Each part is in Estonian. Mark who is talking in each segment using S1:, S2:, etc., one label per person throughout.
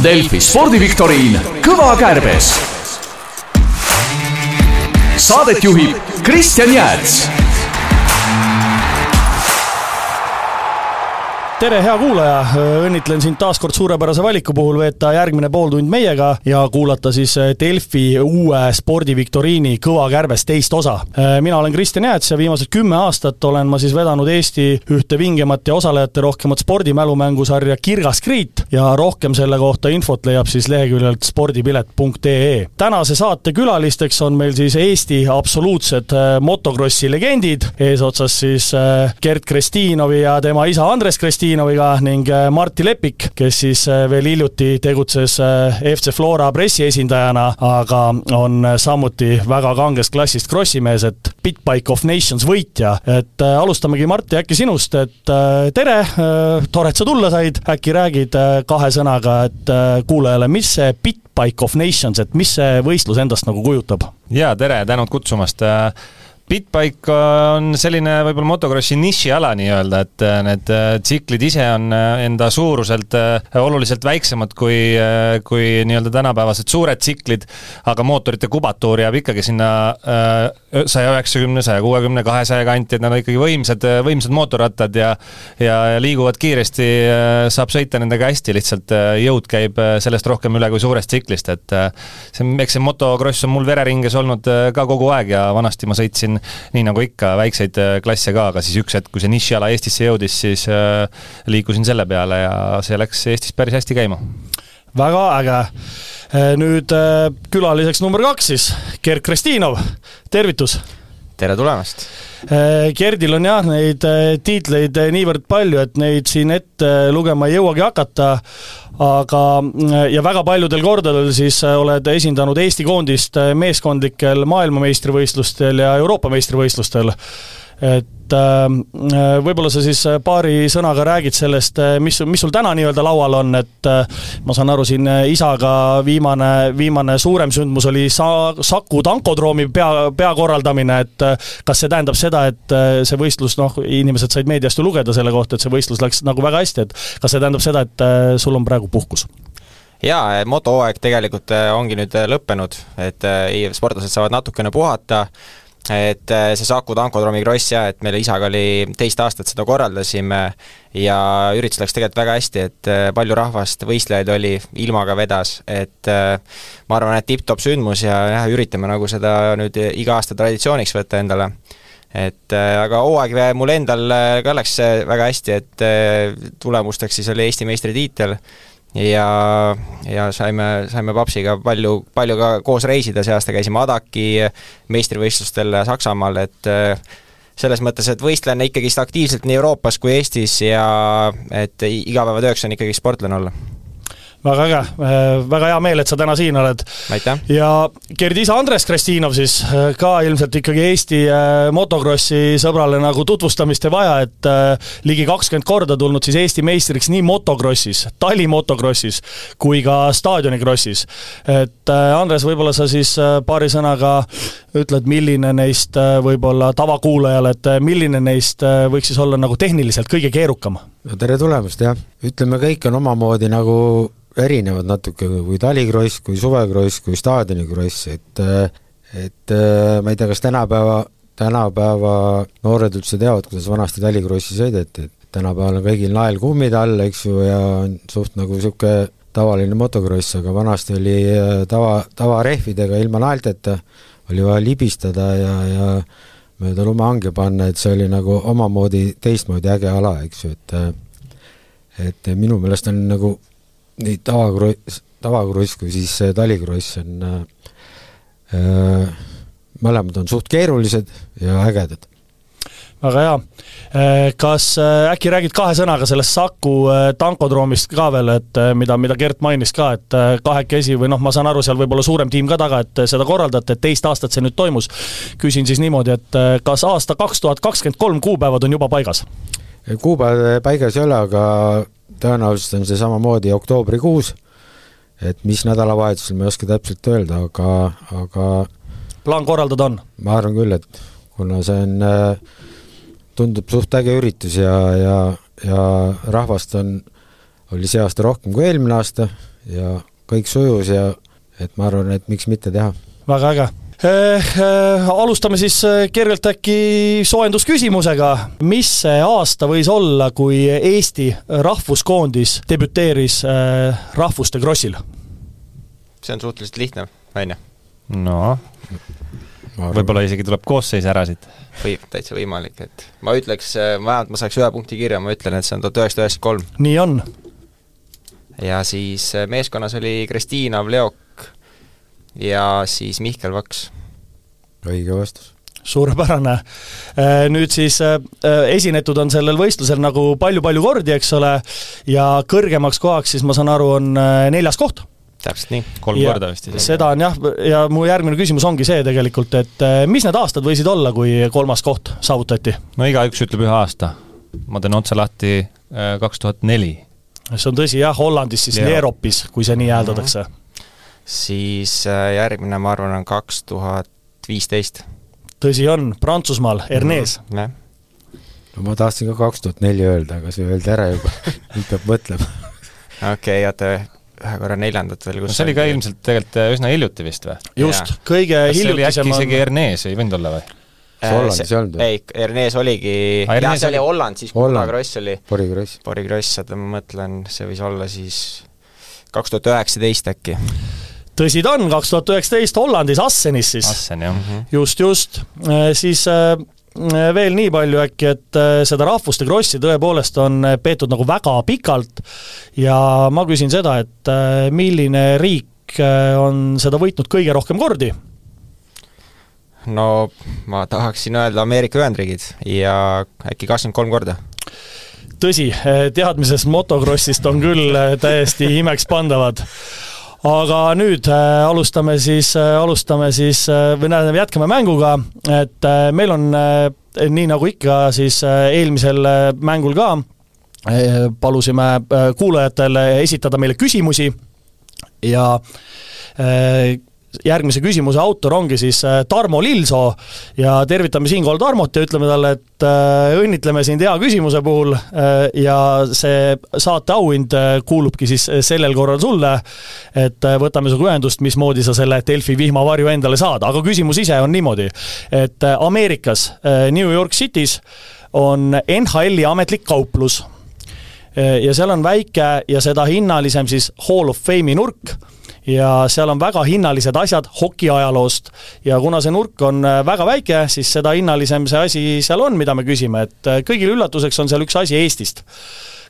S1: Delfi spordiviktoriin Kõva kärbes. Saadet juhib Kristjan Jääts
S2: tere, hea kuulaja, õnnitlen sind taas kord suurepärase valiku puhul veeta järgmine pooltund meiega ja kuulata siis Delfi uue spordiviktoriini Kõva kärbes teist osa. mina olen Kristjan Jääts ja viimased kümme aastat olen ma siis vedanud Eesti ühte vingemat ja osalejate rohkemat spordimälumängusarja Kirgas Kriit ja rohkem selle kohta infot leiab siis leheküljelt spordipilet.ee. tänase saate külalisteks on meil siis Eesti absoluutsed motokrossi legendid, eesotsas siis Gerd Krestinovi ja tema isa Andres Krestinovi, Martinoviga ning äh, Martti Lepik, kes siis äh, veel hiljuti tegutses äh, FC Flora pressiesindajana, aga on samuti väga kangest klassist krossimees, et Bitbike of Nations võitja, et alustamegi Martti äkki sinust, et tere, tore, et sa tulla said, äkki räägid kahe sõnaga, et kuulajale, mis see Bitbike of Nations, et mis see võistlus endast nagu kujutab?
S3: jaa, tere, tänud kutsumast Bitbike on selline võib-olla motokrossi nišiala nii-öelda, et äh, need äh, tsiklid ise on äh, enda suuruselt oluliselt väiksemad kui, kui nii-öelda tänapäevased suured tsiklid, aga mootorite kubatuur jääb ikkagi sinna saja üheksakümne, saja kuuekümne, kahesaja kanti, et nad on ikkagi võimsad, võimsad mootorrattad ja ja, liiguvad kiiresti, saab sõita nendega hästi, lihtsalt jõud käib sellest rohkem üle kui suurest tsiklist, et see, eks see motokross on mul vereringes olnud ka kogu aeg ja vanasti ma sõitsin nii nagu ikka, väikseid äh, klasse ka, aga siis üks hetk, kui see nišiala Eestisse jõudis, siis äh, liikusin selle peale ja see läks Eestis päris hästi käima.
S2: väga äge. Äh, nüüd külaliseks number kaks siis, Gerd Kristinov, tervitus!
S4: Tere tulemast!
S2: Gerdil on jah, neid tiitleid niivõrd palju, et neid siin ette lugema ei jõuagi hakata, aga ja väga paljudel kordadel siis oled esindanud Eesti koondist meeskondlikel maailmameistrivõistlustel ja Euroopa meistrivõistlustel. Et äh, võib-olla sa siis paari sõnaga räägid sellest, mis, mis sul täna nii-öelda laual on, et äh, ma saan aru, siin isaga viimane, viimane suurem sündmus oli sa-, Saku tankodroomi pea, peakorraldamine, et äh, kas see tähendab seda, et see võistlus, noh, inimesed said meediast ju lugeda selle kohta, et see võistlus läks nagu väga hästi, et kas see tähendab seda, et sul on praegu puhkus?
S4: jaa, motohooaeg tegelikult ongi nüüd lõppenud, et sportlased saavad natukene puhata, et äh, see Saku tankodroomi kross jah, et meil isaga oli teist aastat seda korraldasime ja üritus läks tegelikult väga hästi, et äh, palju rahvast, võistlejaid oli, ilmaga vedas, et äh, ma arvan, et tipp-topp sündmus ja jah, üritame nagu seda nüüd iga aasta traditsiooniks võtta endale. et aga hooaeg mul endal ka läks väga hästi, et tulemusteks siis oli Eesti meistritiitel ja, ja saime, saime papsiga palju, palju ka koos reisida, see aasta käisime Adaki meistrivõistlustel Saksamaal, et äh, selles mõttes, et võistlen ikkagist aktiivselt nii Euroopas kui Eestis ja et igapäevatööks on ikkagi sportlane olla
S2: väga äge, äh, väga hea meel, et sa täna siin oled. ja Gerdi isa Andres Kristinov siis äh, ka ilmselt ikkagi Eesti äh, motokrossi sõbrale nagu tutvustamist ei vaja, et ligi kakskümmend korda tulnud siis Eesti meistriks nii motokrossis, talimotokrassis kui ka staadionikrossis. et Andres, võib-olla sa siis paari sõnaga ütled, milline neist võib-olla tavakuulajale, et milline neist võiks siis olla nagu tehniliselt kõige keerukam?
S5: no tere tulemast, jah. ütleme, kõik on omamoodi nagu erinevad natuke kui talikross, kui suvekross, kui staadionikross, et et ma ei tea, kas tänapäeva, tänapäeva noored üldse teavad, kuidas vanasti talikrossi sõideti, et tänapäeval on kõigil nael kummid all, eks ju, ja on suht nagu niisugune tavaline motokross, aga vanasti oli äh, tava, tavarehvidega ilma naelteta, oli vaja libistada ja, ja mööda lumehange panna, et see oli nagu omamoodi teistmoodi äge ala, eks ju, et et minu meelest on nagu nii tavakruiss, tavakruiss kui siis talikruiss on äh, äh,, mõlemad on suht keerulised ja ägedad
S2: väga hea. Äh, kas äh, äkki räägid kahe sõnaga sellest Saku tankodroomist ka veel, et mida, mida Gert mainis ka, et kahekesi või noh, ma saan aru, seal võib olla suurem tiim ka taga, et seda korraldate, et teist aastat see nüüd toimus. küsin siis niimoodi, et kas aasta kaks tuhat kakskümmend kolm kuupäevad on juba paigas?
S5: kuupäev paigas ei ole, aga tõenäoliselt on see samamoodi oktoobrikuus, et mis nädalavahetusel ma ei oska täpselt öelda, aga, aga
S2: plaan korraldada on?
S5: ma arvan küll, et kuna see on, tundub suht äge üritus ja, ja, ja rahvast on oli see aasta rohkem kui eelmine aasta ja kõik sujus ja et ma arvan, et miks mitte teha.
S2: väga äge Eh, eh, alustame siis eh, kergelt äkki soojendusküsimusega. mis see aasta võis olla, kui Eesti rahvuskoondis debüteeris rahvuste krossil?
S4: see on suhteliselt lihtne, on ju?
S3: no võib-olla isegi tuleb koosseis ära siit.
S4: või, täitsa võimalik, et ma ütleks, vähemalt ma saaks ühe punkti kirja, ma ütlen, et see on tuhat üheksasada üheksakümmend kolm.
S2: nii on.
S4: ja siis meeskonnas oli Kristiina Vleok, ja siis Mihkel Vaks.
S5: õige vastus
S2: suurepärane. Äh, nüüd siis äh, äh, esinetud on sellel võistlusel nagu palju-palju kordi, eks ole, ja kõrgemaks kohaks siis ma saan aru, on neljas koht
S4: täpselt nii.
S3: kolm ja korda vist isegi.
S2: seda on jah, ja mu järgmine küsimus ongi see tegelikult, et mis need aastad võisid olla, kui kolmas koht saavutati?
S3: no igaüks ütleb ühe aasta. ma teen otsa lahti kaks tuhat neli.
S2: see on tõsi jah, Hollandis siis Leeropis, kui see nii hääldatakse mm. -hmm
S4: siis äh, järgmine, ma arvan, on kaks tuhat viisteist.
S2: tõsi on, Prantsusmaal, Ernest mm.
S4: -hmm.
S5: no ma tahtsin ka kaks tuhat neli öelda, aga see öeldi ära juba nüüd peab mõtlema.
S4: okei, oota, ühe korra neljandat veel, kus
S3: no see oli ka ilmselt tegelikult äh, üsna hiljuti vist või?
S2: just, kõige hiljutisem
S3: on isegi Ernest ei võinud olla või?
S5: see Hollandis ei olnud või?
S4: ei, Ernest oligi ah,, jah, see oli Holland, siis Pora Kross oli.
S5: Pori Kross.
S4: Pori Kross, oota ma mõtlen, see võis olla siis kaks tuhat üheksateist äkki
S2: tõsi ta on, kaks tuhat üheksateist Hollandis, Assenis siis.
S3: Assen, jah. Mhm.
S2: just, just, äh, siis äh, veel nii palju äkki, et äh, seda rahvuste krossi tõepoolest on peetud nagu väga pikalt. Ja ma küsin seda, et milline riik on seda võitnud kõige rohkem kordi?
S4: no ma tahaksin öelda Ameerika Ühendriigid ja äkki kakskümmend kolm korda.
S2: Tõsi, teadmised motokrossist on küll täiesti imekspandavad aga nüüd äh, alustame siis äh,, alustame siis äh, või tähendab, jätkame mänguga, et meil on nii nagu ikka siis eelmisel mängul ka palusime kuulajatele esitada meile küsimusi ja järgmise küsimuse autor ongi siis äh, Tarmo Lilsoo ja tervitame siinkohal Tarmot ja ütleme talle, et äh, õnnitleme sind hea küsimuse puhul äh, ja see saate auhind kuulubki siis sellel korral sulle, et võtame sinuga ühendust, mismoodi sa selle Delfi vihmavarju endale saad, aga küsimus ise on niimoodi, et Ameerikas, New York City's on NHL-i ametlik kauplus. Ja seal on väike ja seda hinnalisem siis Hall of Fame'i nurk ja seal on väga hinnalised asjad hoki ajaloost. ja kuna see nurk on äh, väga väike, siis seda hinnalisem see asi seal on, mida me küsime, et äh, kõigile üllatuseks on seal üks asi Eestist.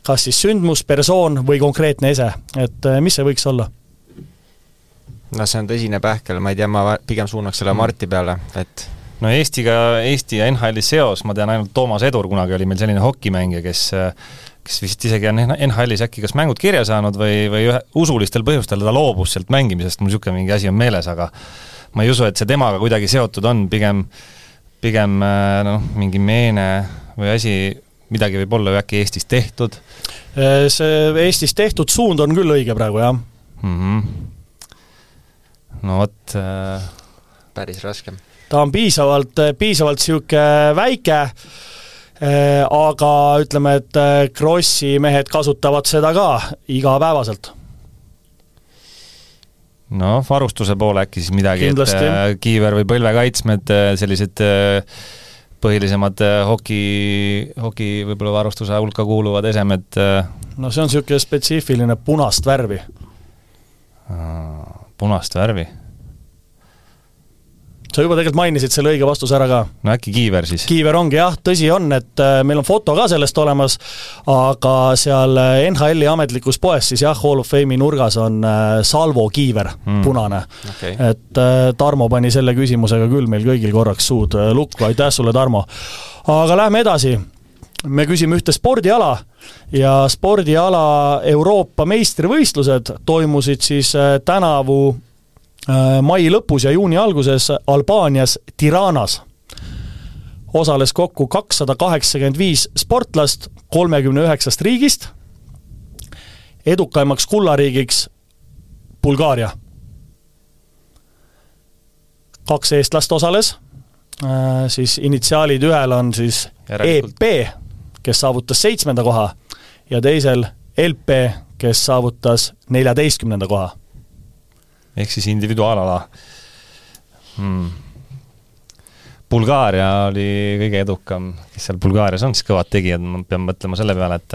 S2: kas siis sündmus, persoon või konkreetne ese, et äh, mis see võiks olla?
S4: no see on tõsine pähkel, ma ei tea, ma pigem suunaks selle Marti peale, et
S3: no Eestiga, Eesti ja NHL-i seos, ma tean ainult Toomas Edur, kunagi oli meil selline hokimängija, kes kes vist isegi on NHL-is äkki kas mängud kirja saanud või, või ühe, usulistel põhjustel ta loobus sealt mängimisest, mul niisugune mingi asi on meeles, aga ma ei usu, et see temaga kuidagi seotud on, pigem, pigem äh, noh, mingi meene või asi, midagi võib olla ju äkki Eestis tehtud?
S2: Äh, see Eestis tehtud suund on küll õige praegu, jah mm.
S3: -hmm. no vot äh...
S4: päris raske.
S2: ta on piisavalt, piisavalt niisugune väike, Äh, aga ütleme, et äh, Krossi mehed kasutavad seda ka igapäevaselt.
S3: noh, varustuse poole äkki siis midagi, et äh, kiiver või põlvekaitsmed, sellised põhilisemad hoki, hoki võib-olla varustuse hulka kuuluvad esemed.
S2: no see on niisugune spetsiifiline punast värvi.
S3: punast värvi
S2: sa juba tegelikult mainisid selle õige vastuse ära ka.
S3: no äkki Kiiver siis?
S2: Kiiver ongi jah, tõsi on, et äh, meil on foto ka sellest olemas, aga seal äh, NHL-i ametlikus poes siis jah, Hall of Fame'i nurgas on äh, Salvo Kiiver mm., punane okay.. et Tarmo pani selle küsimusega küll meil kõigil korraks suud lukku, aitäh sulle, Tarmo! aga lähme edasi me küsime ühte spordiala ja spordiala Euroopa meistrivõistlused toimusid siis tänavu mai lõpus ja juuni alguses Albaanias Tiranas. osales kokku kakssada kaheksakümmend viis sportlast kolmekümne üheksast riigist, edukaimaks kullariigiks Bulgaaria. kaks eestlast osales, äh, siis initsiaalid ühel on siis EP, kes saavutas seitsmenda koha, ja teisel LP, kes saavutas neljateistkümnenda koha.
S3: Ehk siis individuaalala hmm.. Bulgaaria oli kõige edukam, kes seal Bulgaarias on siis kõvad tegijad, ma pean mõtlema selle peale, et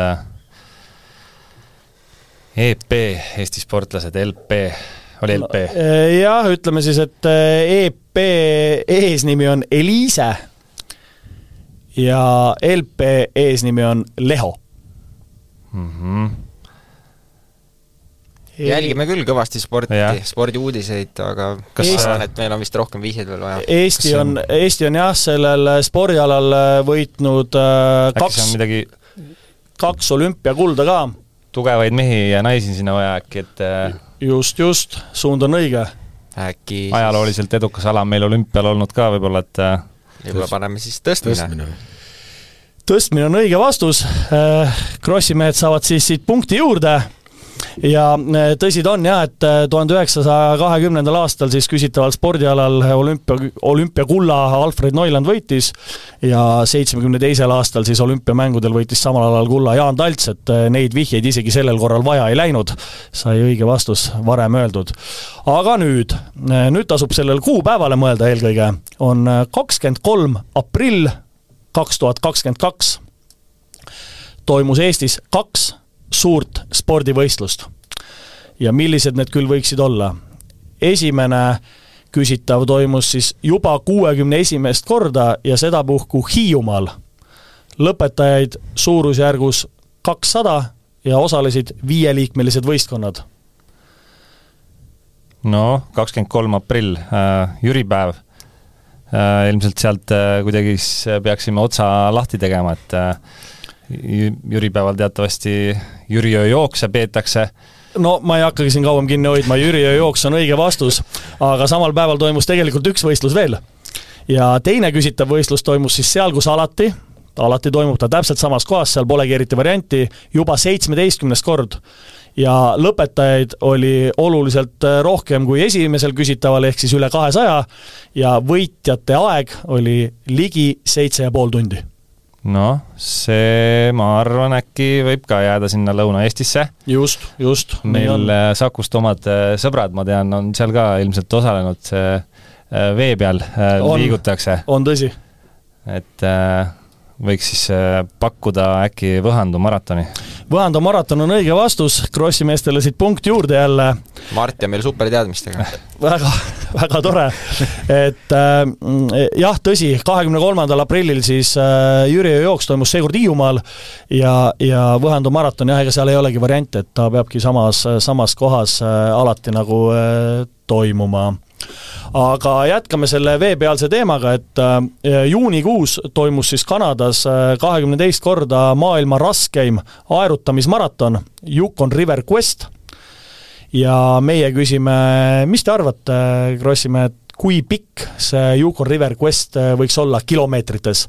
S3: EP, Eesti sportlased, LP, oli LP no,?
S2: jah, ütleme siis, et EP eesnimi on Eliise ja LP eesnimi on Leho
S3: mm. -hmm
S4: jälgime küll kõvasti sporti, spordiuudiseid, aga kas ma arvan, et meil on vist rohkem vihjeid veel vaja?
S2: Eesti on, Eesti on jah, sellel spordialal võitnud äh, kaks,
S3: midagi...
S2: kaks olümpiakulda ka.
S3: tugevaid mehi ja naisi sinna vaja äkki, et äh,
S2: just, just, suund on õige.
S4: äkki
S3: ajalooliselt edukas ala meil olümpial olnud ka võib-olla, et äh,
S4: võib-olla paneme siis tõstmine, tõstmine.
S2: Tõstmine on õige vastus, Krossi mehed saavad siis siit punkti juurde ja äh, tõsi ta on jah, et äh, tuhande üheksasaja kahekümnendal aastal siis küsitaval spordialal olümpia, olümpiakulla Alfred Neuland võitis ja seitsmekümne teisel aastal siis olümpiamängudel võitis samal alal kulla Jaan Talts, et äh, neid vihjeid isegi sellel korral vaja ei läinud, sai õige vastus varem öeldud. aga nüüd, nüüd tasub sellele kuupäevale mõelda eelkõige, on kakskümmend kolm aprill kaks tuhat kakskümmend kaks toimus Eestis kaks suurt spordivõistlust. ja millised need küll võiksid olla? esimene küsitav toimus siis juba kuuekümne esimest korda ja sedapuhku Hiiumaal. lõpetajaid suurusjärgus kakssada ja osalesid viieliikmelised võistkonnad.
S3: no kakskümmend kolm aprill äh,, jüripäev äh,. ilmselt sealt äh, kuidagi siis peaksime otsa lahti tegema, et äh, jüripäeval teatavasti Jüriöö jookse peetakse
S2: no ma ei hakkagi siin kauem kinni hoidma, Jüriöö jooks on õige vastus, aga samal päeval toimus tegelikult üks võistlus veel. ja teine küsitav võistlus toimus siis seal, kus alati, alati toimub ta täpselt samas kohas, seal polegi eriti varianti, juba seitsmeteistkümnes kord. ja lõpetajaid oli oluliselt rohkem kui esimesel küsitaval, ehk siis üle kahesaja, ja võitjate aeg oli ligi seitse ja pool tundi
S3: noh, see, ma arvan, äkki võib ka jääda sinna Lõuna-Eestisse.
S2: just, just.
S3: meil äh, Sakust omad äh, sõbrad, ma tean, on seal ka ilmselt osalenud, see äh, vee peal on, liigutakse.
S2: on tõsi.
S3: et võiks siis pakkuda äkki Võhandu maratoni
S2: Võhanda maraton on õige vastus, Krossi meestele siit punkt juurde jälle.
S4: Mart ja meil superteadmistega.
S2: Väga, väga tore, et äh, jah, tõsi, kahekümne kolmandal aprillil siis äh, Jüri jooks toimus seekord Hiiumaal ja, ja Võhandu maraton jah, ega seal ei olegi variante, et ta peabki samas, samas kohas äh, alati nagu äh, toimuma aga jätkame selle veepealse teemaga, et äh, juunikuus toimus siis Kanadas äh, kahekümne teist korda maailma raskeim aerutamismaraton Yukon River Quest. ja meie küsime, mis te arvate, Krossimäe, et kui pikk see Yukon River Quest äh, võiks olla kilomeetrites?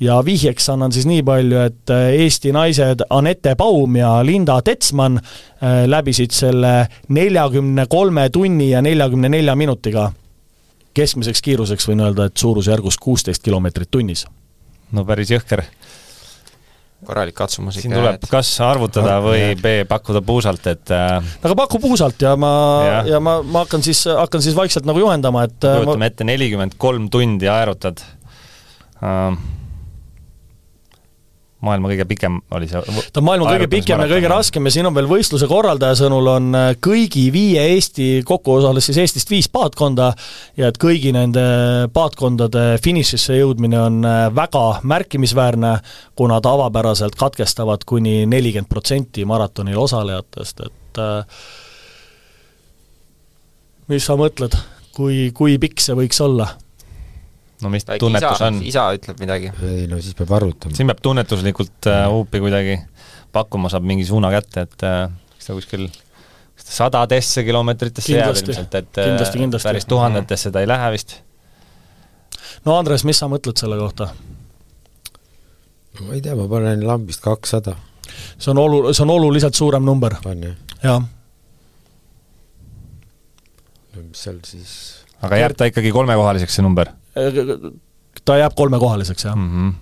S2: Ja vihjeks annan siis nii palju, et äh, Eesti naised Anette Baum ja Linda Tetsman äh, läbisid selle neljakümne kolme tunni ja neljakümne nelja minutiga. keskmiseks kiiruseks võin öelda, et suurusjärgus kuusteist kilomeetrit tunnis.
S3: no päris jõhker
S4: korralik katsumus ikka.
S3: siin tuleb et... kas arvutada või B pakkuda puusalt, et äh...
S2: aga paku puusalt ja ma, ja, ja ma, ma hakkan siis, hakkan siis vaikselt nagu juhendama, et
S3: kujutame ma... ette, nelikümmend kolm tundi aerutad uh, maailma kõige pikem oli see
S2: ta on maailma kõige pikem ja kõige raskem ja siin on veel võistluse korraldaja sõnul on äh, kõigi viie Eesti, kokku osales siis Eestist viis paatkonda ja et kõigi nende paatkondade finišisse jõudmine on äh, väga märkimisväärne, kuna tavapäraselt katkestavad kuni nelikümmend protsenti maratonil osalejatest, et äh, mis sa mõtled, kui, kui pikk see võiks olla?
S3: No mis Väike tunnetus isa, on?
S4: isa ütleb midagi.
S5: ei no siis peab arvutama.
S3: siin peab tunnetuslikult äh, huupi kuidagi pakkuma, saab mingi suuna kätte, et äh, eks ta kuskil sadadesse kilomeetritesse jääb ilmselt, et äh, kindlasti, kindlasti. päris tuhandetesse ta ei lähe vist.
S2: no Andres, mis sa mõtled selle kohta?
S5: ma ei tea, ma panen lambist kakssada.
S2: see on olu-, see on oluliselt suurem number.
S5: on jah?
S2: jah.
S5: no mis seal siis
S3: aga jääb ta ikkagi kolmekohaliseks, see number?
S2: Ta jääb kolmekohaliseks, jah
S3: mm. -hmm.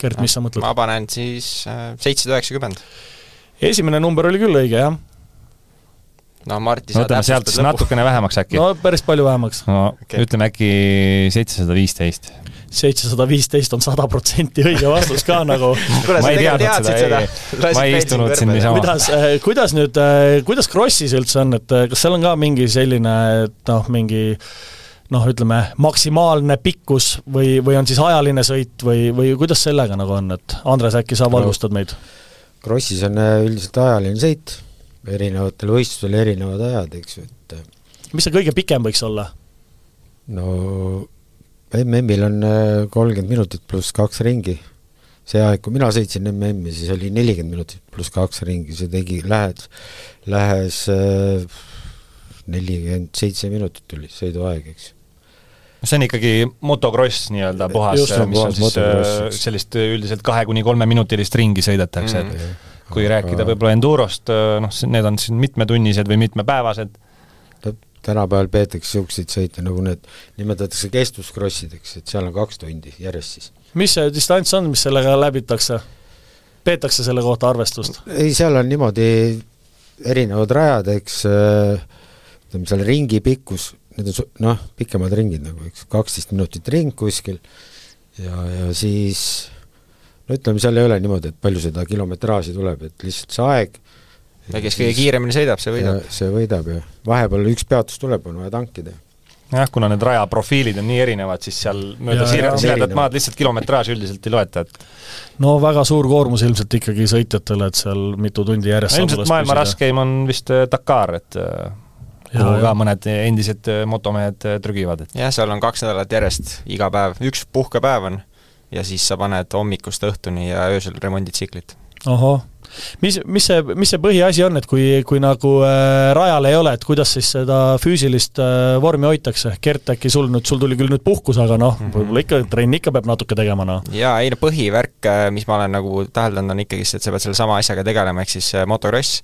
S2: Gert, mis sa mõtled?
S4: ma panen siis äh, seitsesada üheksakümmend.
S2: esimene number oli küll õige, jah.
S4: noh, Martti,
S3: no ütleme sealt siis natukene vähemaks äkki.
S2: no päris palju vähemaks.
S3: no okay. ütleme äkki seitsesada viisteist.
S2: seitsesada viisteist on sada protsenti õige vastus ka nagu
S3: ma ei teadnud seda, ei, ma ei istunud siin niisama.
S2: kuidas, äh, kuidas nüüd, äh, kuidas Krossis üldse on, et äh, kas seal on ka mingi selline, et noh, mingi noh, ütleme maksimaalne pikkus või, või on siis ajaline sõit või, või kuidas sellega nagu on, et Andres, äkki sa valgustad meid?
S5: Krossis on üldiselt ajaline sõit, erinevatel võistlustel erinevad ajad, eks ju, et
S2: mis see kõige pikem võiks olla?
S5: no MM-il on kolmkümmend minutit pluss kaks ringi. see aeg, kui mina sõitsin MM-i, siis oli nelikümmend minutit pluss kaks ringi, see tegi, lähes, lähes nelikümmend seitse minutit tuli sõiduaeg, eks
S3: see on ikkagi motokross nii-öelda puhas, mis on siis motocross, sellist üldiselt kahe kuni kolmeminutilist ringi sõidetakse mm., et kui aga... rääkida võib-olla endurost, noh, need on siin mitmetunnised või mitmepäevased.
S5: tänapäeval peetakse niisuguseid sõite, nagu need nimetatakse kestvuskrossideks, et seal on kaks tundi järjest siis.
S2: mis see distants on, mis sellega läbitakse? peetakse selle kohta arvestust?
S5: ei, seal on niimoodi erinevad rajad, eks ütleme, seal ringi pikkus, need on noh, pikemad ringid nagu, eks, kaksteist minutit ring kuskil ja, ja siis no ütleme, seal ei ole niimoodi, et palju seda kilometraaži tuleb, et lihtsalt see aeg
S4: ja kes kõige kiiremini sõidab, see võidab.
S5: see võidab, jah. vahepeal üks peatus tuleb, on vaja tankida.
S3: jah, kuna need rajaprofiilid on nii erinevad, siis seal mööda siredat maad lihtsalt kilometraaži üldiselt ei loeta, et
S2: no väga suur koormus ilmselt ikkagi sõitjatele, et seal mitu tundi järjest
S3: no, ilmselt maailma raskeim on vist äh, Dakar, et äh, kuhu ka mõned endised äh, motomehed trügivad, et
S4: jah, seal on kaks nädalat järjest iga päev, üks puhkepäev on ja siis sa paned hommikust õhtuni ja öösel remonditsiklit.
S2: ohoh, mis, mis see, mis see põhiasi on, et kui, kui nagu äh, rajal ei ole, et kuidas siis seda füüsilist äh, vormi hoitakse? Gert, äkki sul nüüd, sul tuli küll nüüd puhkus, aga noh mm -hmm., võib-olla ikka, trenni ikka peab natuke tegema, noh.
S4: jaa, ei no põhivärk, äh, mis ma olen nagu täheldanud, on ikkagi see, et sa pead selle sama asjaga tegelema, ehk siis äh, motokross,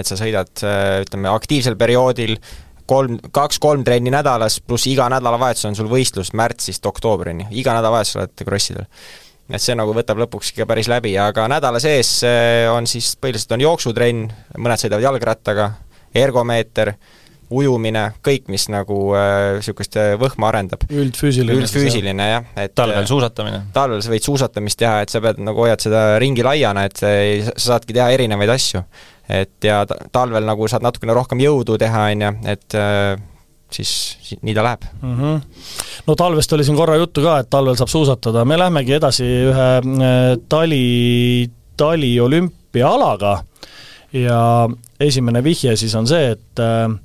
S4: et sa sõidad äh, ütleme, aktiivsel perioodil kolm, kaks-kolm trenni nädalas, pluss iga nädalavahetus on sul võistlus märtsist oktoobrini, iga nädalavahetus oled krossidel. et see nagu võtab lõpuks ikka päris läbi, aga nädala sees eh, on siis, põhiliselt on jooksutrenn, mõned sõidavad jalgrattaga, ergomeeter, ujumine, kõik, mis nagu niisugust äh, võhma arendab.
S2: üldfüüsiline.
S4: üldfüüsiline jah,
S3: et talvel suusatamine?
S4: talvel sa võid suusatamist teha, et sa pead nagu, hoiad seda ringi laiana, et sa saadki teha erinevaid asju et ja talvel nagu saad natukene rohkem jõudu teha, on ju, et äh, siis nii ta läheb
S2: mm. -hmm. no talvest oli siin korra juttu ka, et talvel saab suusatada, me lähemegi edasi ühe äh, tali, taliolümpiaalaga ja esimene vihje siis on see, et äh,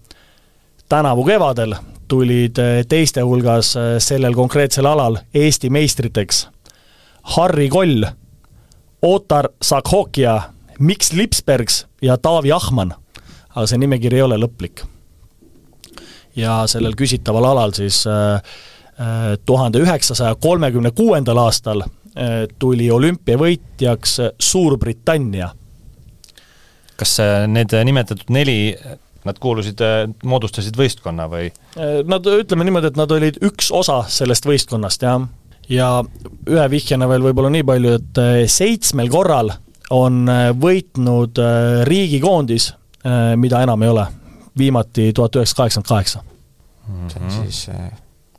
S2: tänavu kevadel tulid teiste hulgas sellel konkreetsel alal Eesti meistriteks Harri Koll, Otar Sakhokia Miks Lipsbergs ja Taavi Ahman, aga see nimekiri ei ole lõplik. ja sellel küsitaval alal siis äh, äh, tuhande üheksasaja kolmekümne kuuendal aastal äh, tuli olümpiavõitjaks Suurbritannia.
S3: kas need nimetatud neli Nad kuulusid, moodustasid võistkonna või?
S2: Nad, ütleme niimoodi, et nad olid üks osa sellest võistkonnast, jah. ja ühe vihjena veel võib-olla nii palju, et seitsmel korral on äh, võitnud äh, riigikoondis, äh, mida enam ei ole, viimati tuhat üheksasada kaheksakümmend kaheksa.
S4: see on mhm. siis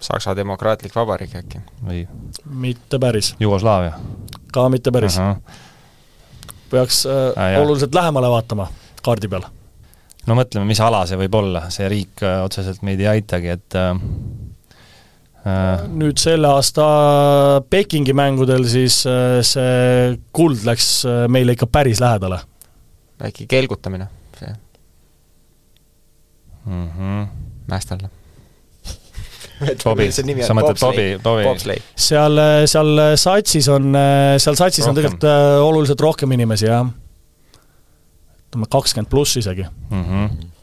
S4: Saksa Demokraatlik Vabariik äkki?
S3: või?
S2: mitte päris.
S3: Jugoslaavia?
S2: ka mitte päris uh. -huh. peaks äh, oluliselt lähemale vaatama kaardi peal.
S3: no mõtleme, mis ala see võib olla, see riik otseselt meid ei aitagi, et äh,
S2: Äh. Nüüd selle aasta Pekingi mängudel siis äh, see kuld läks äh, meile ikka päris lähedale.
S4: väike kelgutamine, see
S3: mm -hmm.
S4: Mästal
S3: Bobi, sa mõtled Bobi, Bobi?
S2: seal, seal satsis on, seal satsis rohkem. on tegelikult äh, oluliselt rohkem inimesi, jah. ütleme kakskümmend pluss isegi
S3: mm. -hmm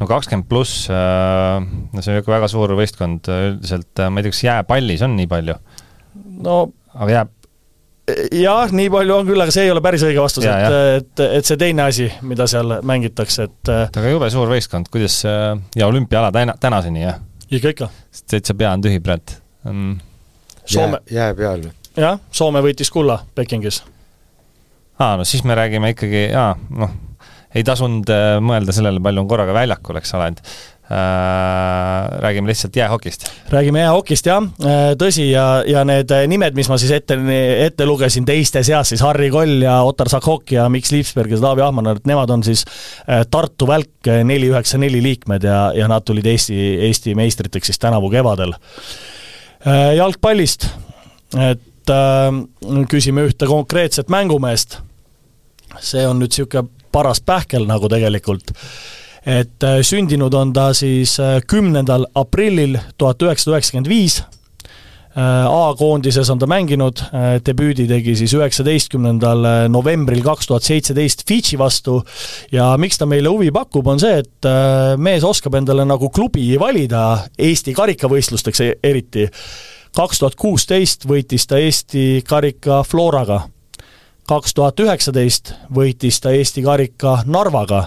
S3: no kakskümmend pluss, äh, no see on ikka väga suur võistkond, üldiselt äh, ma ei tea, kas jääpallis on nii palju?
S2: no
S3: aga jääb
S2: jah, nii palju on küll, aga see ei ole päris õige vastus, et, et, et see teine asi, mida seal mängitakse, et
S3: äh, aga jube suur võistkond, kuidas ja olümpiaala täna, tänaseni, jah?
S2: ikka, ikka.
S3: täitsa pea on tühi praegu
S5: mm.. Soome jää, jää peal või?
S2: jah, Soome võitis kulla Pekingis
S3: aa, no siis me räägime ikkagi, jaa, noh, ei tasunud äh, mõelda sellele, palju on korraga väljakul, eks ole, et äh, räägime lihtsalt jäähokist.
S2: räägime jäähokist jah, äh, tõsi, ja, ja need nimed, mis ma siis ette, ette lugesin teiste seas, siis Harri Koll ja Ottar Sakhok ja Mikk Lipsberg ja Taavi Ahmanar, et nemad on siis Tartu Välk neli üheksa neli liikmed ja, ja nad tulid Eesti, Eesti meistriteks siis tänavu kevadel. jalgpallist, et äh, küsime ühte konkreetset mängumeest see on nüüd niisugune paras pähkel nagu tegelikult, et äh, sündinud on ta siis äh, kümnendal aprillil tuhat üheksasada üheksakümmend viis, äh, A-koondises on ta mänginud, debüüdi tegi siis üheksateistkümnendal novembril kaks tuhat seitseteist Fidži vastu. Ja miks ta meile huvi pakub, on see, et mees oskab endale nagu klubi valida Eesti karikavõistlusteks e-, eriti. kaks tuhat kuusteist võitis ta Eesti karika Floraga kaks tuhat üheksateist võitis ta Eesti karika Narvaga,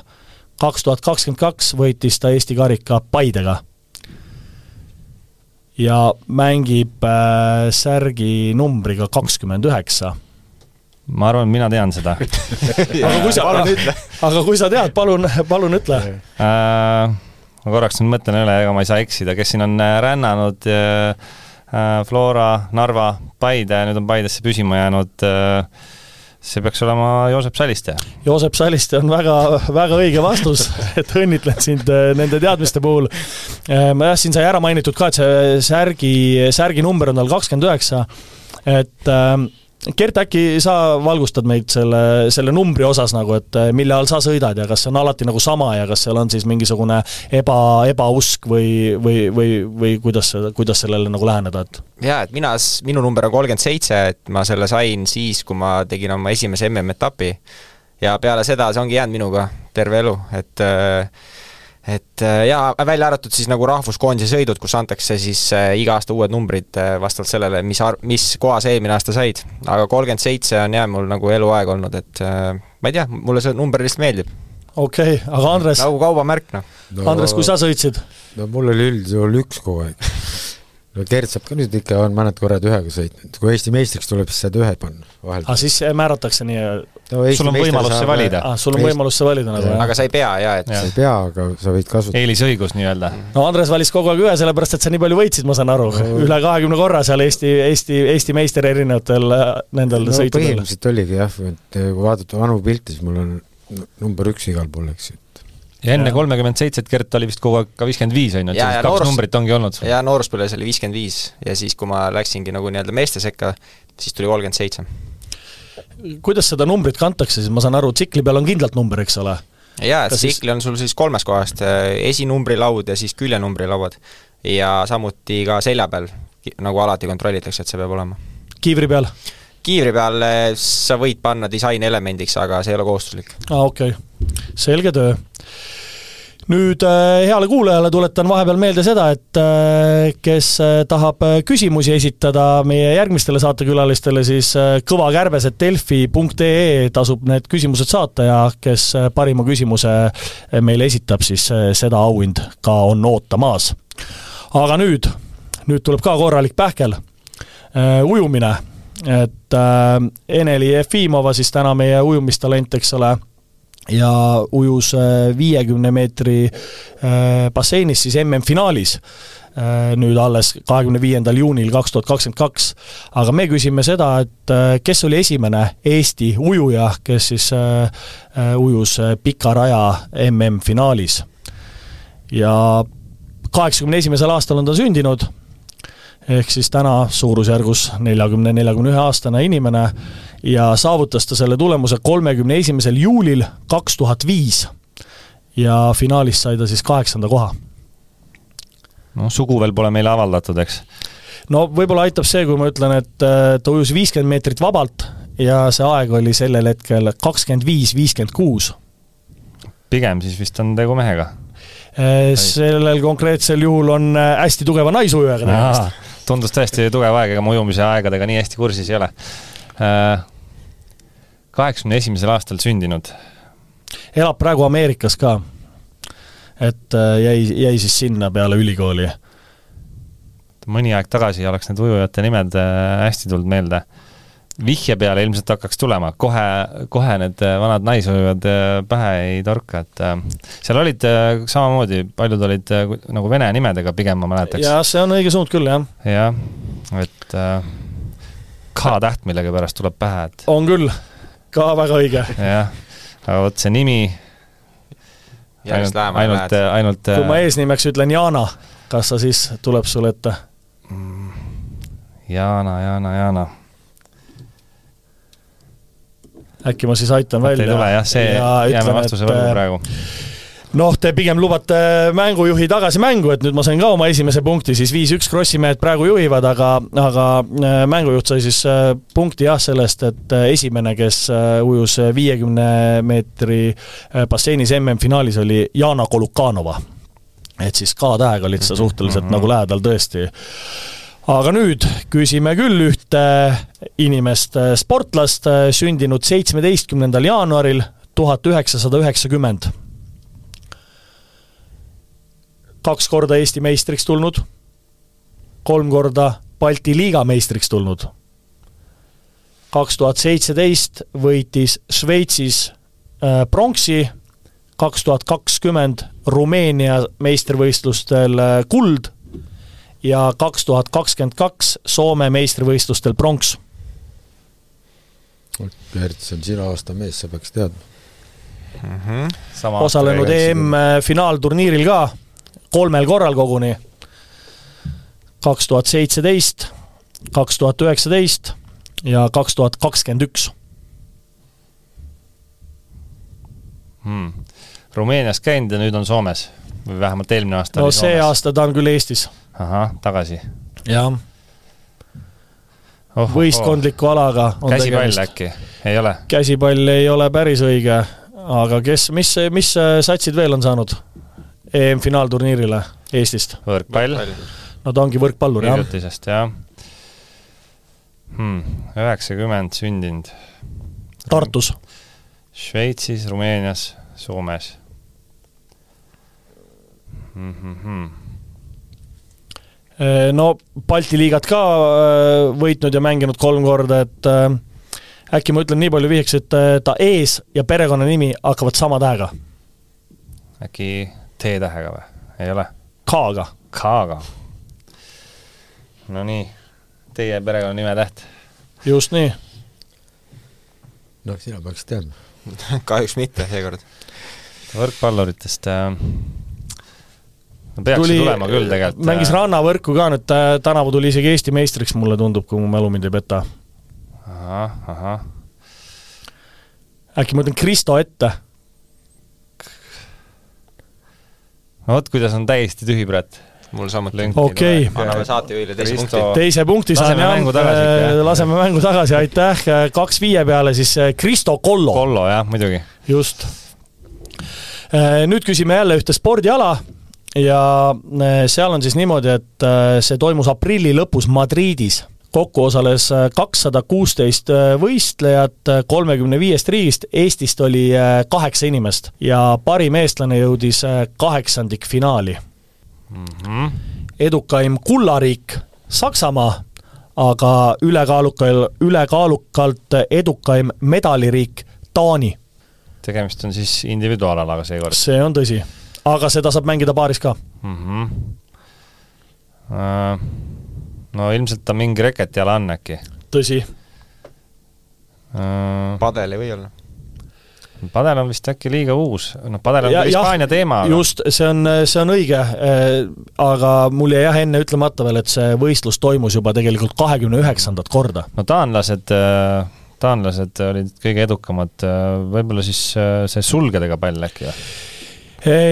S2: kaks tuhat kakskümmend kaks võitis ta Eesti karika Paidega. ja mängib äh, särgi numbriga kakskümmend üheksa.
S3: Ma arvan, mina tean seda.
S2: Aga kui sa, aga kui sa tead, palun, palun ütle. Äh,.
S3: ma korraks nüüd mõtlen üle, ega ma ei saa eksida, kes siin on äh, rännanud äh, äh, Flora, Narva, Paide, nüüd on Paidesse püsima jäänud äh, see peaks olema Joosep Saliste.
S2: Joosep Saliste on väga, väga õige vastus, et õnnitlen sind äh, nende teadmiste puhul. Äh, jah, siin sai ära mainitud ka, et see särgi, särgi number on tal kakskümmend üheksa, et äh, Gert, äkki sa valgustad meid selle, selle numbri osas nagu, et eh, mille all sa sõidad ja kas see on alati nagu sama ja kas seal on siis mingisugune eba, ebausk või, või, või, või kuidas, kuidas sellele nagu läheneda, et?
S4: jaa, et mina, minu number on kolmkümmend seitse, et ma selle sain siis, kui ma tegin oma esimese MM-etapi ja peale seda see ongi jäänud minuga terve elu, et äh, et äh, jaa, välja arvatud siis nagu rahvuskoondise sõidud, kus antakse siis äh, iga aasta uued numbrid äh, vastavalt sellele, mis ar-, mis koha sa eelmine aasta said. aga kolmkümmend seitse on jah, mul nagu eluaeg olnud, et ma ei tea, mulle see number lihtsalt meeldib.
S2: okei okay,, aga Andres?
S4: nagu kaubamärk, noh
S2: no,. Andres, kui sa sõitsid?
S5: no mul oli üldjuhul üks kogu aeg no Gert saab ka nüüd ikka, on mõned korrad ühega sõitnud, kui Eesti meistriks tuleb, siis saad ühe panna vahel.
S2: aa, siis määratakse nii
S3: no, sul on võimalus see valida.
S2: aa, sul on võimalus see valida nagu,
S4: jah? aga sa ei pea, jaa, et
S5: sa ei pea, aga sa võid kasutada.
S3: eelisõigus nii-öelda.
S2: no Andres valis kogu aeg ühe, sellepärast et sa nii palju võitsid, ma saan aru no., üle kahekümne korra seal Eesti, Eesti, Eesti meister erinevatel äh, nendel
S5: no,
S2: sõitudel.
S5: põhimõtteliselt oligi jah, et kui vaadata vanu pilte, siis mul on number üks igal pool, eks ju
S3: ja enne kolmekümmend seitset Gert oli vist kogu aeg ka viiskümmend viis, on ju, et sellised kaks noorus, numbrit ongi olnud.
S4: jaa, nooruspõlves oli viiskümmend viis ja siis, kui ma läksingi nagu nii-öelda meeste sekka, siis tuli kolmkümmend seitse.
S2: kuidas seda numbrit kantakse, siis ma saan aru, tsikli peal on kindlalt number, eks ole?
S4: jaa, et tsikli on sul siis kolmest kohast, esinumbrilaud ja siis küljenumbrilaud. ja samuti ka selja peal, nagu alati kontrollitakse, et see peab olema.
S2: kiivri peal?
S4: Kiivri peal sa võid panna disainelemendiks, aga see ei ole kohustuslik.
S2: aa, okei okay., selge töö nüüd äh, heale kuulajale tuletan vahepeal meelde seda, et äh, kes äh, tahab küsimusi esitada meie järgmistele saatekülalistele, siis kõvakärbes.delfi.ee tasub need küsimused saata ja kes parima küsimuse meile esitab, siis seda auhind ka on ootamas. aga nüüd, nüüd tuleb ka korralik pähkel, ujumine, et Eneli Jefimova siis täna meie ujumistalent, eks ole ja ujus äh, viiekümne meetri äh, basseinis siis MM-finaalis äh, nüüd alles kahekümne viiendal juunil kaks tuhat kakskümmend kaks. aga me küsime seda, et kes oli esimene Eesti ujuja, kes siis ujus pika raja MM-finaalis. ja kaheksakümne esimesel aastal on ta sündinud, ehk siis täna suurusjärgus neljakümne, neljakümne ühe aastane inimene ja saavutas ta selle tulemuse kolmekümne esimesel juulil kaks tuhat viis. ja finaalis sai ta siis kaheksanda koha.
S3: noh, sugu veel pole meile avaldatud, eks?
S2: no võib-olla aitab see, kui ma ütlen, et äh, ta ujus viiskümmend meetrit vabalt ja see aeg oli sellel hetkel kakskümmend viis, viiskümmend kuus.
S3: pigem siis vist on tegu mehega?
S2: Äh, sellel konkreetsel juhul on äh, hästi tugeva naisujujaga tegemist.
S3: Tundus tõesti tugev aeg, ega ma ujumise aegadega nii hästi kursis ei ole Äh, kaheksakümne esimesel aastal sündinud.
S2: elab praegu Ameerikas ka. et äh, jäi, jäi siis sinna peale ülikooli.
S3: mõni aeg tagasi oleks need ujujate nimed äh, hästi tulnud meelde. Vihje peale ilmselt hakkaks tulema, kohe, kohe need äh, vanad naisujujad äh, pähe ei torka, et äh, seal olid samamoodi, paljud olid nagu vene nimedega pigem, ma mäletaks.
S2: jah, see on õige suund küll, jah.
S3: jah, et K-täht millegipärast tuleb pähe, et
S2: on küll, ka väga õige.
S3: jah, aga vot see nimi ainult, ainult, ainult
S2: kui ma eesnimeks ütlen Jana, kas sa siis tuleb sul ette?
S3: Jana, Jana, Jana
S2: äkki ma siis aitan välja.
S3: ei tule jah, see, jääme vastuse võlgu äh, praegu
S2: noh, te pigem lubate mängujuhi tagasi mängu, et nüüd ma sain ka oma esimese punkti, siis viis-üks Krossi mehed praegu juhivad, aga, aga äh, mängujuht sai siis äh, punkti jah, sellest, et esimene, kes ujus viiekümne meetri basseinis MM-finaalis, oli Jana Kolukanova. et siis K-tähega olid sa suhteliselt mm -hmm. nagu lähedal tõesti aga nüüd küsime küll ühte inimest, sportlast, sündinud seitsmeteistkümnendal jaanuaril tuhat üheksasada üheksakümmend. kaks korda Eesti meistriks tulnud, kolm korda Balti liiga meistriks tulnud. kaks tuhat seitseteist võitis Šveitsis äh, pronksi, kaks tuhat kakskümmend Rumeenia meistrivõistlustel äh, kuld ja kaks tuhat kakskümmend kaks Soome meistrivõistlustel pronks.
S5: Gert, see on sinu aasta mees, sa peaks teadma
S2: mm. -hmm. osalenud EM-finaalturniiril ka, kolmel korral koguni. kaks tuhat seitseteist, kaks tuhat üheksateist ja kaks tuhat kakskümmend üks.
S3: Hmm. Rumeenias käinud ja nüüd on Soomes või vähemalt eelmine aasta
S2: no see aasta ta on küll Eestis
S3: ahah, tagasi.
S2: jah oh,. võistkondliku oh. alaga
S3: on käsipall tegemist. äkki, ei ole?
S2: käsipall ei ole päris õige, aga kes, mis, mis satsid veel on saanud EM-finaalturniirile Eestist?
S3: võrkpall.
S2: no ta ongi võrkpallur, jah.
S3: hiljutisest, jah hmm,. üheksakümmend sündinud.
S2: Tartus.
S3: Šveitsis, Rumeenias, Soomes mm. -hmm
S2: Äh, no Balti liigat ka äh, võitnud ja mänginud kolm korda, et äh, äkki ma ütlen nii palju vihjeks, et ta ees ja perekonnanimi hakkavad sama tähega.
S3: äkki T-tähega või? ei ole?
S2: K-ga.
S3: K-ga. Nonii, teie perekonnanime täht.
S2: just nii.
S5: noh, sina peaks teadma
S4: kahjuks mitte seekord.
S3: võrkpalluritest äh, peaks tuli, tulema küll tegelikult.
S2: mängis rannavõrku ka nüüd, tänavu tuli isegi Eesti meistriks, mulle tundub, kui mu mälu mind ei peta.
S3: ahah, ahah.
S2: äkki ma ütlen Kristo ette?
S3: no vot, kuidas on täiesti tühi praegu
S4: mul samuti.
S2: okei.
S4: anname saatejuhile teise punkti.
S2: teise punkti saan jah, laseme mängu tagasi, aitäh, kaks viie peale siis Kristo Kollo.
S3: Kollo jah, muidugi.
S2: just. nüüd küsime jälle ühte spordiala ja äh, seal on siis niimoodi, et äh, see toimus aprilli lõpus Madridis kokku osales äh, kakssada kuusteist võistlejat kolmekümne viiest riigist, Eestist oli kaheksa inimest ja parim eestlane jõudis kaheksandikfinaali mm. -hmm. edukaim kullariik Saksamaa, aga ülekaalukal, ülekaalukalt edukaim medaliriik Taani.
S3: tegemist on siis individuaalalaga seekord?
S2: see on tõsi aga seda saab mängida paaris ka
S3: mm. -hmm. No ilmselt ta mingi reketiala on äkki.
S2: tõsi
S4: uh,. padel ei või olla?
S3: padel on vist äkki liiga uus, noh, padel on ja, Hispaania teema.
S2: just, see on, see on õige äh,, aga mul jäi jah enne ütlemata veel, et see võistlus toimus juba tegelikult kahekümne üheksandat korda.
S3: no taanlased äh, taanlased olid kõige edukamad, võib-olla siis see sulgedega pall äkki või?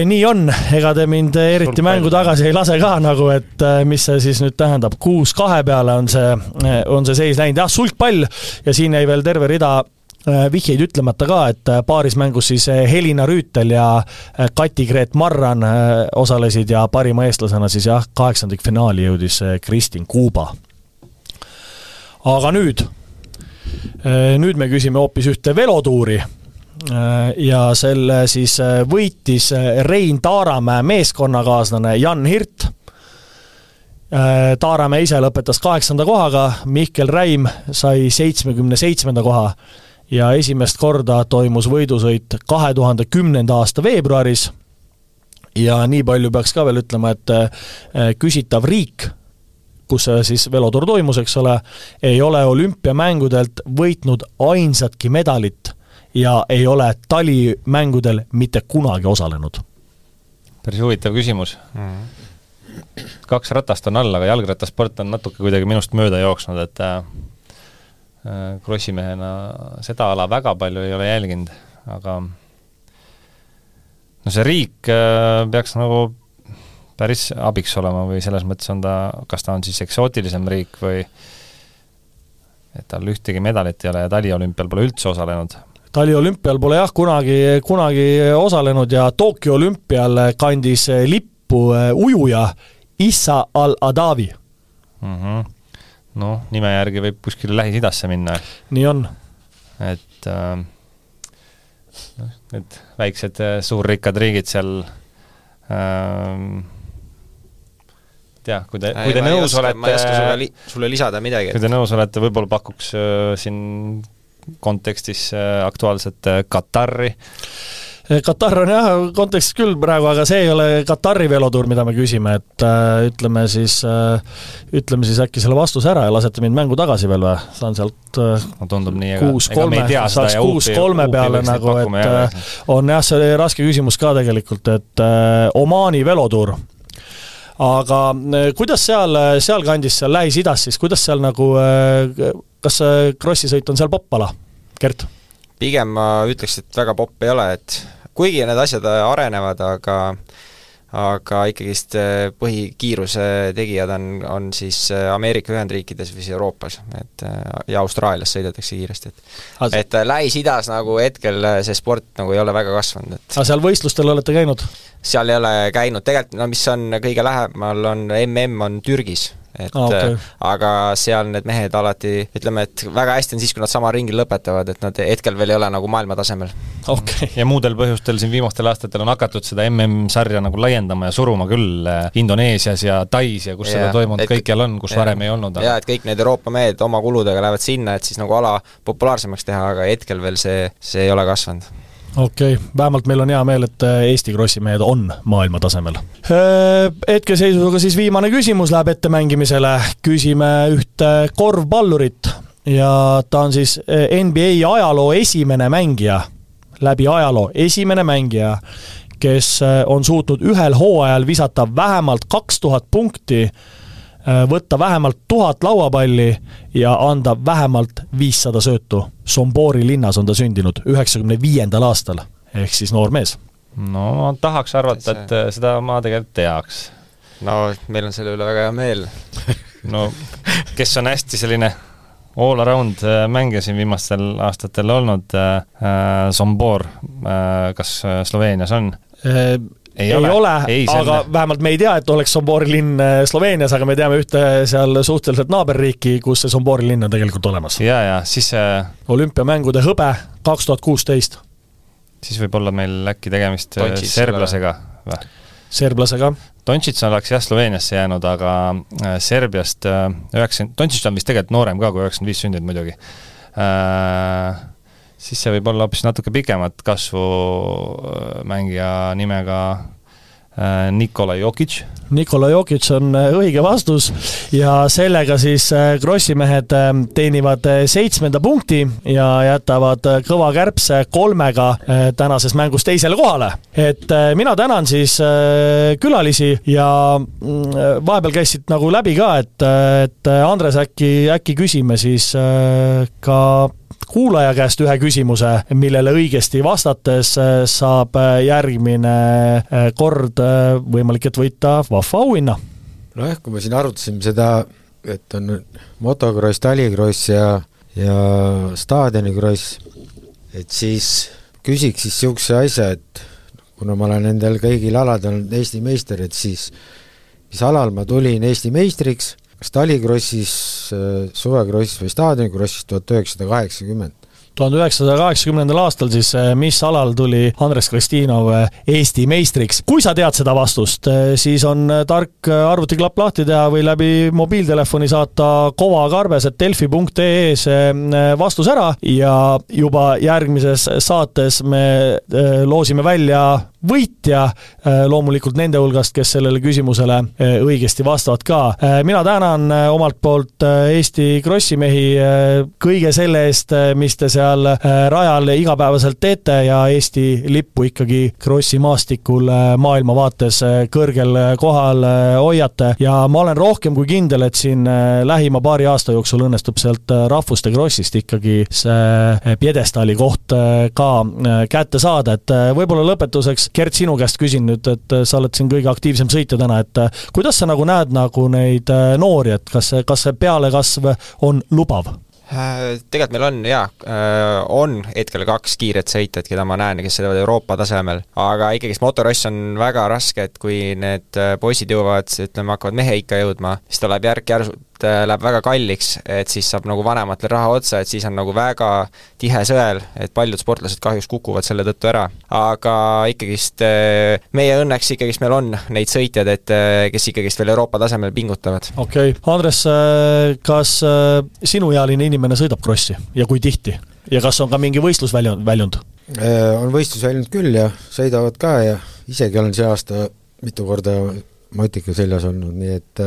S2: Nii on, ega te mind eriti mängu tagasi ei lase ka nagu, et äh, mis see siis nüüd tähendab, kuus kahe peale on see, äh, on see seis läinud, jah, sulgpall. Ja siin jäi veel terve rida äh, vihjeid ütlemata ka, et paaris mängus siis Helina Rüütel ja Kati-Gret Marran osalesid ja parima eestlasena siis jah, kaheksandikfinaali jõudis Kristin Kuuba. aga nüüd, nüüd me küsime hoopis ühte velotuuri ja selle siis äh, võitis äh, Rein Taaramäe meeskonnakaaslane Jan Hirt. Taaramäe ise lõpetas kaheksanda kohaga, Mihkel Räim sai seitsmekümne seitsmenda koha ja esimest korda toimus võidusõit kahe tuhande kümnenda aasta veebruaris. Ja nii palju peaks ka veel ütlema, et äh, küsitav riik, kus siis velotuur toimus, eks ole, ei ole olümpiamängudelt võitnud ainsatki medalit ja ei ole talimängudel mitte kunagi osalenud.
S3: päris huvitav küsimus mm. kaks ratast on all, aga jalgrattasport on natuke kuidagi minust mööda jooksnud, et äh, äh krossimehena seda ala väga palju ei ole jälginud, aga no see riik äh, peaks nagu päris abiks olema või selles mõttes on ta, kas ta on siis eksootilisem riik või et tal ühtegi medalit ei ole ja taliolümpial pole üldse osalenud.
S2: Taliolümpial pole jah, kunagi, kunagi osalenud ja Tokyo olümpial kandis lippu äh, ujuja Issa al-Adavi
S3: mm. -hmm. noh, nime järgi võib kuskile Lähis-Idasse minna.
S2: nii on.
S3: et äh, need väiksed äh, suurrikkad riigid seal ähm, tea, kui te, kui te nõus oska, olete
S4: ma ei oska sulle, li, sulle lisada midagi.
S3: kui te nõus olete, võib-olla pakuks äh, siin kontekstis aktuaalset äh, Katari? Äh,
S2: Katar on jah kontekstis küll praegu, aga see ei ole Katari velotuur, mida me küsime, et äh, ütleme siis äh,, ütleme siis äkki selle vastuse ära ja lasete mind mängu tagasi veel või? saan sealt äh,
S3: no tundub nii,
S2: kuus kolme, saaks kuus kolme peale nagu, et äh, on jah, see raske küsimus ka tegelikult, et äh, Omaani velotuur aga äh, kuidas seal, sealkandis, seal Lähis-Idas siis, kuidas seal nagu, äh, kas krossisõit on seal popp-ala, Gert?
S4: pigem ma ütleks, et väga popp ei ole, et kuigi need asjad arenevad, aga aga ikkagist äh, põhikiiruse tegijad on, on siis äh, Ameerika Ühendriikides või siis Euroopas, et äh, ja Austraalias sõidetakse kiiresti, et et Lähis-Idas nagu hetkel see sport nagu ei ole väga kasvanud, et
S2: aga seal võistlustel olete käinud?
S4: seal ei ole käinud, tegelikult no mis on kõige lähemal, on MM on Türgis et ah, okay. Äh, aga seal need mehed alati, ütleme, et väga hästi on siis, kui nad samal ringil lõpetavad, et nad hetkel veel ei ole nagu maailmatasemel.
S3: Okay. ja muudel põhjustel siin viimastel aastatel on hakatud seda MM-sarja nagu laiendama ja suruma küll äh, Indoneesias ja Tais ja kus ja, seda toimunud kõikjal on, kus ja, varem ei olnud.
S4: jaa, et kõik need Euroopa mehed oma kuludega lähevad sinna, et siis nagu ala populaarsemaks teha, aga hetkel veel see, see ei ole kasvanud
S2: okei okay., vähemalt meil on hea meel, et äh, Eesti krossimehed on maailma tasemel. Äh, hetkeseisuga siis viimane küsimus läheb ettemängimisele, küsime ühte korvpallurit ja ta on siis äh, NBA ajaloo esimene mängija, läbi ajaloo esimene mängija, kes on suutnud ühel hooajal visata vähemalt kaks tuhat punkti võtta vähemalt tuhat lauapalli ja anda vähemalt viissada söötu. Sombori linnas on ta sündinud üheksakümne viiendal aastal, ehk siis noor mees.
S3: no ma tahaks arvata, et äh, seda ma tegelikult teaks.
S4: no meil on selle üle väga hea meel
S3: no kes on hästi selline all around äh, mängija siin viimastel aastatel olnud äh,, Sombor äh,, kas Sloveenias on?
S2: Ei, ei ole, ole, aga vähemalt me ei tea, et oleks Sombori linn äh, Sloveenias, aga me teame ühte seal suhteliselt naaberriiki, kus see Sombori linn on tegelikult olemas.
S3: ja, ja siis äh,
S2: olümpiamängude hõbe kaks tuhat kuusteist.
S3: siis võib olla meil äkki tegemist äh, Tontšits serblasega või?
S2: serblasega.
S3: Tontšits oleks jah Sloveeniasse jäänud, aga äh, Serbiast üheksakümmend, Tontšits on vist tegelikult noorem ka kui üheksakümmend viis sündinud muidugi äh, siis see võib olla hoopis natuke pikemat kasvu äh, mängija nimega äh, Nikola Jokic.
S2: Nikola Jokic on äh, õige vastus ja sellega siis Krossi mehed teenivad seitsmenda punkti ja jätavad kõva kärbse kolmega tänases mängus teisele kohale. et mina tänan siis külalisi ja mm, vahepeal käisid nagu läbi ka, et, et Andres, äkki, äkki küsime siis ka kuulaja käest ühe küsimuse, millele õigesti vastates äh, saab äh, järgmine äh, kord võimalik, et võita vahva auhinna.
S5: nojah, kui me siin arutasime seda, et on motokross, talikross ja, ja staadionikross, et siis küsiks siis niisuguse asja, et kuna ma olen nendel kõigil aladel Eesti meister, et siis mis alal ma tulin Eesti meistriks kas talikrossis, äh, suvekross või staadionikrossis tuhat üheksasada kaheksakümmend.
S2: tuhande üheksasaja kaheksakümnendal aastal siis, mis alal tuli Andres Kristinov Eesti meistriks? kui sa tead seda vastust, siis on tark arvutiklapp lahti teha või läbi mobiiltelefoni saata kovakarbes.delfi.ee see vastus ära ja juba järgmises saates me loosime välja võitja äh, loomulikult nende hulgast, kes sellele küsimusele äh, õigesti vastavad ka. Äh, mina tänan omalt poolt Eesti krossimehi kõige selle eest, mis te seal rajal igapäevaselt teete ja Eesti lippu ikkagi krossimaastikul maailmavaates kõrgel kohal hoiate ja ma olen rohkem kui kindel, et siin lähima paari aasta jooksul õnnestub sealt rahvuste krossist ikkagi see pjedestaali koht ka kätte saada, et võib-olla lõpetuseks Gert, sinu käest küsin nüüd, et äh, sa oled siin kõige aktiivsem sõitja täna, et äh, kuidas sa nagu näed nagu neid äh, noori, et kas see, kas see pealekasv on lubav?
S4: Tegelikult meil on jaa, on hetkel kaks kiiret sõitjat, keda ma näen, kes sõidavad Euroopa tasemel, aga ikkagist motoross on väga raske, et kui need poisid jõuavad, ütleme, hakkavad mehe ikka jõudma, siis ta läheb järk-järsult Äh, läheb väga kalliks, et siis saab nagu vanematel raha otsa, et siis on nagu väga tihe sõel, et paljud sportlased kahjuks kukuvad selle tõttu ära. aga ikkagist äh, meie õnneks ikkagist meil on neid sõitjaid, et äh, kes ikkagist veel Euroopa tasemel pingutavad.
S2: okei okay., Andres, kas sinuealine inimene sõidab krossi ja kui tihti? ja kas on ka mingi võistlusväljund, väljund?
S5: On võistlusväljund küll ja sõidavad ka ja isegi olen see aasta mitu korda motika seljas olnud, nii et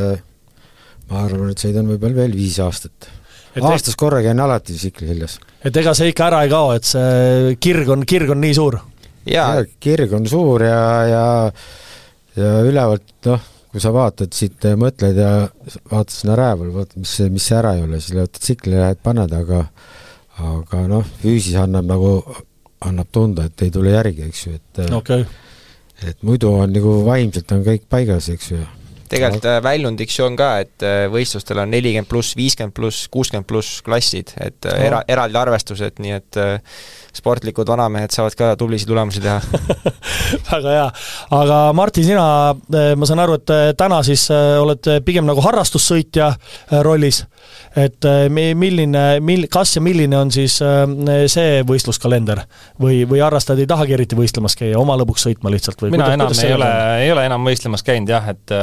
S5: ma arvan, et sõidan võib-olla veel viis aastat. aastas korra käin alati tsikli seljas.
S2: et ega see ikka ära ei kao, et see kirg on, kirg on nii suur?
S5: jaa, kirg on suur ja, ja ja ülevalt noh, kui sa vaatad siit, mõtled ja vaatad sinna rää peale, vaatad, mis, mis see ära ei ole, siis võtad tsikli ja lähed paned, aga aga noh, füüsis annab nagu, annab tunda, et ei tule järgi, eks ju, et
S2: okay.
S5: et muidu on nagu vaimselt on kõik paigas, eks ju
S4: tegelikult äh, väljundiks ju on ka, et äh, võistlustel on nelikümmend pluss, viiskümmend pluss, kuuskümmend pluss klassid, et oh. era, eraldi arvestused, nii et sportlikud vanamehed saavad ka tublisid tulemusi teha
S2: väga hea. aga Martin, sina, ma saan aru, et täna siis oled pigem nagu harrastussõitja rollis, et milline, mil-, kas ja milline on siis see võistluskalender? või, või harrastajad ei tahagi eriti võistlemas käia, oma lõbuks sõitma lihtsalt või
S3: mina enam ei ole, ei ole enam võistlemas käinud jah, et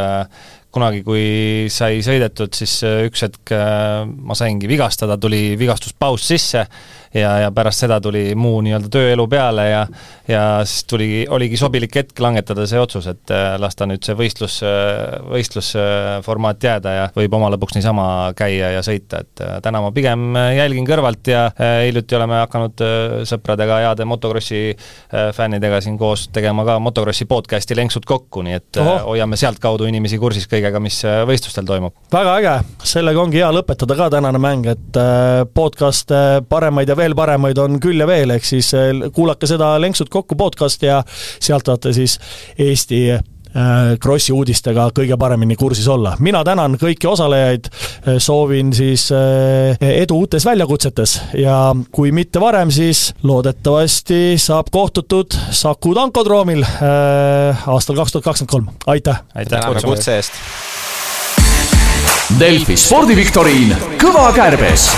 S3: kunagi, kui sai sõidetud, siis üks hetk ma saingi vigastada, tuli vigastuspaus sisse ja, ja pärast seda tuli muu nii-öelda tööelu peale ja ja siis tuli, oligi sobilik hetk langetada see otsus, et äh, lasta nüüd see võistlus, äh, võistlusformaat jääda ja võib oma lõbuks niisama käia ja sõita, et äh, täna ma pigem jälgin kõrvalt ja hiljuti oleme hakanud sõpradega, heade motokrossi fännidega siin koos tegema ka motokrossi podcast'i Lenksud kokku, nii et Oho. hoiame sealtkaudu inimesi kursis kõigega, mis võistlustel toimub.
S2: väga äge, sellega ongi hea lõpetada ka tänane mäng, et podcast paremaid ja veel paremaid on küll ja veel, ehk siis kuulake seda Lenksud kokku podcasti ja sealt saate siis Eesti Krossi eh, uudistega kõige paremini kursis olla. mina tänan kõiki osalejaid, eh, soovin siis edu uutes väljakutsetes ja kui mitte varem, siis loodetavasti saab kohtutud Saku tankodroomil aastal kaks tuhat kakskümmend kolm, aitäh!
S4: täname kutse eest!
S1: Delfi spordiviktoriin Kõva kärbes